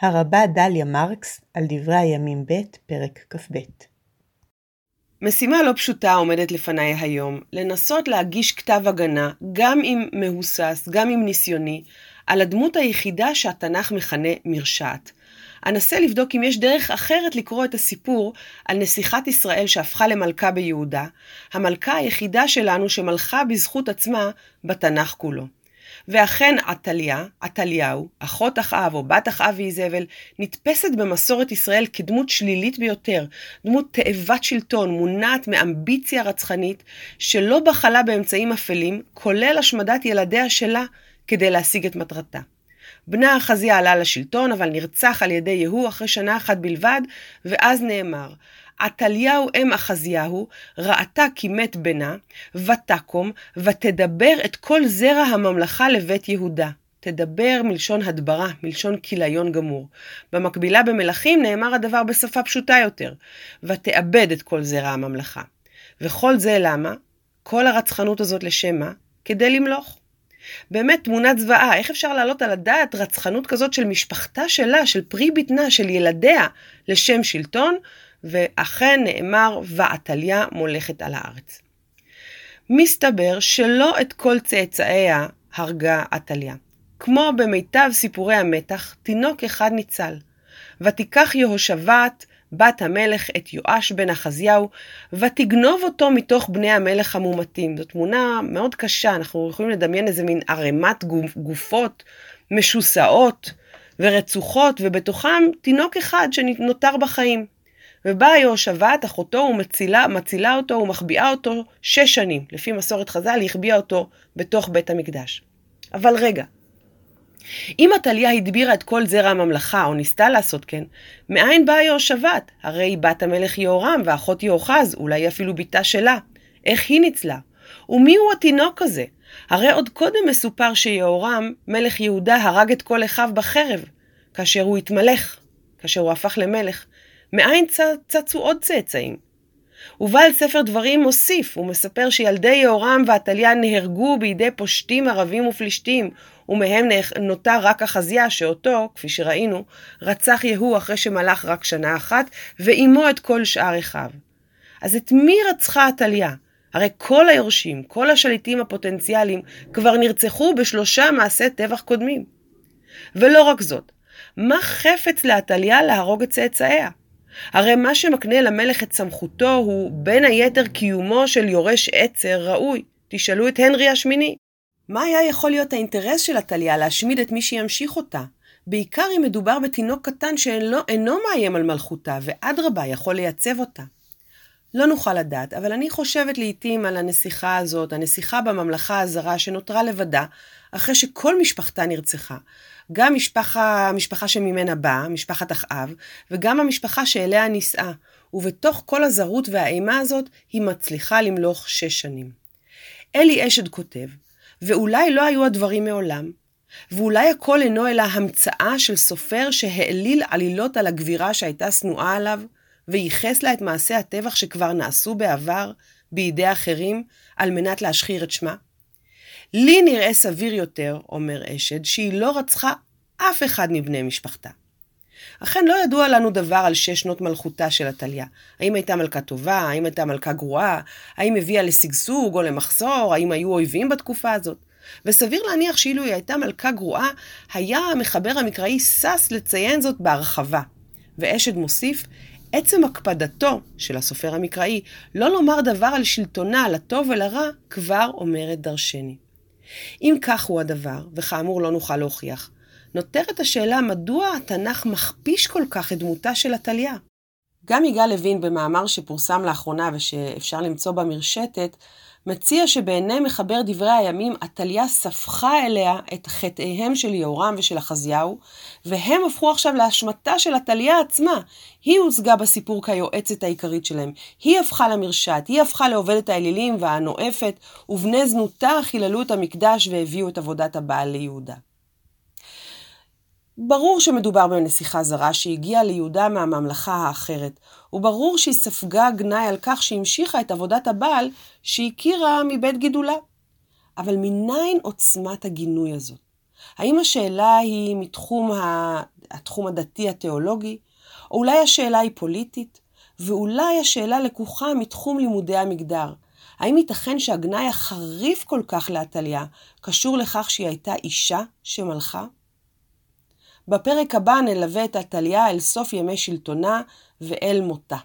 הרבה דליה מרקס על דברי הימים ב', פרק כ"ב. משימה לא פשוטה עומדת לפניי היום, לנסות להגיש כתב הגנה, גם אם מהוסס, גם אם ניסיוני, על הדמות היחידה שהתנ"ך מכנה מרשעת. אנסה לבדוק אם יש דרך אחרת לקרוא את הסיפור על נסיכת ישראל שהפכה למלכה ביהודה, המלכה היחידה שלנו שמלכה בזכות עצמה בתנ"ך כולו. ואכן עתליה, עתליהו, אחות אחאב או בת אחאב ואיזבל, נתפסת במסורת ישראל כדמות שלילית ביותר, דמות תאבת שלטון, מונעת מאמביציה רצחנית, שלא בחלה באמצעים אפלים, כולל השמדת ילדיה שלה, כדי להשיג את מטרתה. בנה אחזיה עלה לשלטון, אבל נרצח על ידי יהוא אחרי שנה אחת בלבד, ואז נאמר, עתליהו אם אחזיהו, ראתה כי מת בנה, ותקום, ותדבר את כל זרע הממלכה לבית יהודה. תדבר מלשון הדברה, מלשון כיליון גמור. במקבילה במלכים נאמר הדבר בשפה פשוטה יותר, ותאבד את כל זרע הממלכה. וכל זה למה? כל הרצחנות הזאת לשם מה? כדי למלוך. באמת תמונת זוועה, איך אפשר להעלות על הדעת רצחנות כזאת של משפחתה שלה, של פרי בטנה, של ילדיה, לשם שלטון? ואכן נאמר, ועתליה מולכת על הארץ. מסתבר שלא את כל צאצאיה הרגה עתליה. כמו במיטב סיפורי המתח, תינוק אחד ניצל. ותיקח יהושבת, בת המלך, את יואש בן אחזיהו, ותגנוב אותו מתוך בני המלך המומתים. זו תמונה מאוד קשה, אנחנו יכולים לדמיין איזה מין ערימת גופות משוסעות ורצוחות, ובתוכם תינוק אחד שנותר בחיים. ובאה יהושבת, אחותו, ומצילה אותו ומחביאה אותו שש שנים. לפי מסורת חז"ל, היא החביאה אותו בתוך בית המקדש. אבל רגע, אם עתליה הדבירה את כל זרע הממלכה, או ניסתה לעשות כן, מאין באה יהושבת? הרי היא בת המלך יהורם ואחות יהוחז, אולי אפילו בתה שלה. איך היא ניצלה? ומי הוא התינוק הזה? הרי עוד קודם מסופר שיהורם, מלך יהודה, הרג את כל אחיו בחרב, כאשר הוא התמלך, כאשר הוא הפך למלך. מאין צצו עוד צאצאים? ובעל ספר דברים מוסיף, הוא מספר שילדי יהורם ועתליה נהרגו בידי פושטים ערבים ופלישתים, ומהם נותר רק אחזיה, שאותו, כפי שראינו, רצח יהוא אחרי שמלך רק שנה אחת, ועימו את כל שאר אחיו. אז את מי רצחה עתליה? הרי כל היורשים, כל השליטים הפוטנציאליים, כבר נרצחו בשלושה מעשי טבח קודמים. ולא רק זאת, מה חפץ לעתליה להרוג את צאצאיה? הרי מה שמקנה למלך את סמכותו הוא בין היתר קיומו של יורש עצר ראוי. תשאלו את הנרי השמיני. מה היה יכול להיות האינטרס של עתליה להשמיד את מי שימשיך אותה? בעיקר אם מדובר בתינוק קטן שאינו מאיים על מלכותה, ואדרבה יכול לייצב אותה. לא נוכל לדעת, אבל אני חושבת לעתים על הנסיכה הזאת, הנסיכה בממלכה הזרה שנותרה לבדה, אחרי שכל משפחתה נרצחה. גם משפחה, המשפחה שממנה באה, משפחת אחאב, וגם המשפחה שאליה נישאה. ובתוך כל הזרות והאימה הזאת, היא מצליחה למלוך שש שנים. אלי אשד כותב, ואולי לא היו הדברים מעולם, ואולי הכל אינו אלא המצאה של סופר שהעליל עלילות על הגבירה שהייתה שנואה עליו, וייחס לה את מעשי הטבח שכבר נעשו בעבר בידי אחרים, על מנת להשחיר את שמה? לי נראה סביר יותר, אומר אשד, שהיא לא רצחה אף אחד מבני משפחתה. אכן לא ידוע לנו דבר על שש שנות מלכותה של עתליה. האם הייתה מלכה טובה? האם הייתה מלכה גרועה? האם הביאה לשגשוג או למחסור? האם היו אויבים בתקופה הזאת? וסביר להניח שאילו היא הייתה מלכה גרועה, היה המחבר המקראי שש לציין זאת בהרחבה. ואשד מוסיף, עצם הקפדתו של הסופר המקראי לא לומר דבר על שלטונה, לטוב ולרע, כבר אומרת דרשני. אם כך הוא הדבר, וכאמור לא נוכל להוכיח, נותרת השאלה מדוע התנ"ך מכפיש כל כך את דמותה של עתליה. גם יגאל לוין במאמר שפורסם לאחרונה ושאפשר למצוא במרשתת, מציע שבעיני מחבר דברי הימים, עתליה ספחה אליה את חטאיהם של יהורם ושל אחזיהו, והם הפכו עכשיו לאשמתה של עתליה עצמה. היא הוצגה בסיפור כיועצת העיקרית שלהם. היא הפכה למרשת, היא הפכה לעובדת האלילים והנואפת, ובני זנותה חיללו את המקדש והביאו את עבודת הבעל ליהודה. ברור שמדובר בנסיכה זרה שהגיעה ליהודה מהממלכה האחרת, וברור שהיא ספגה גנאי על כך שהמשיכה את עבודת הבעל שהכירה מבית גידולה. אבל מניין עוצמת הגינוי הזאת? האם השאלה היא מתחום ה... התחום הדתי התיאולוגי, או אולי השאלה היא פוליטית, ואולי השאלה לקוחה מתחום לימודי המגדר. האם ייתכן שהגנאי החריף כל כך לעתליה קשור לכך שהיא הייתה אישה שמלכה? בפרק הבא נלווה את עתליה אל סוף ימי שלטונה ואל מותה.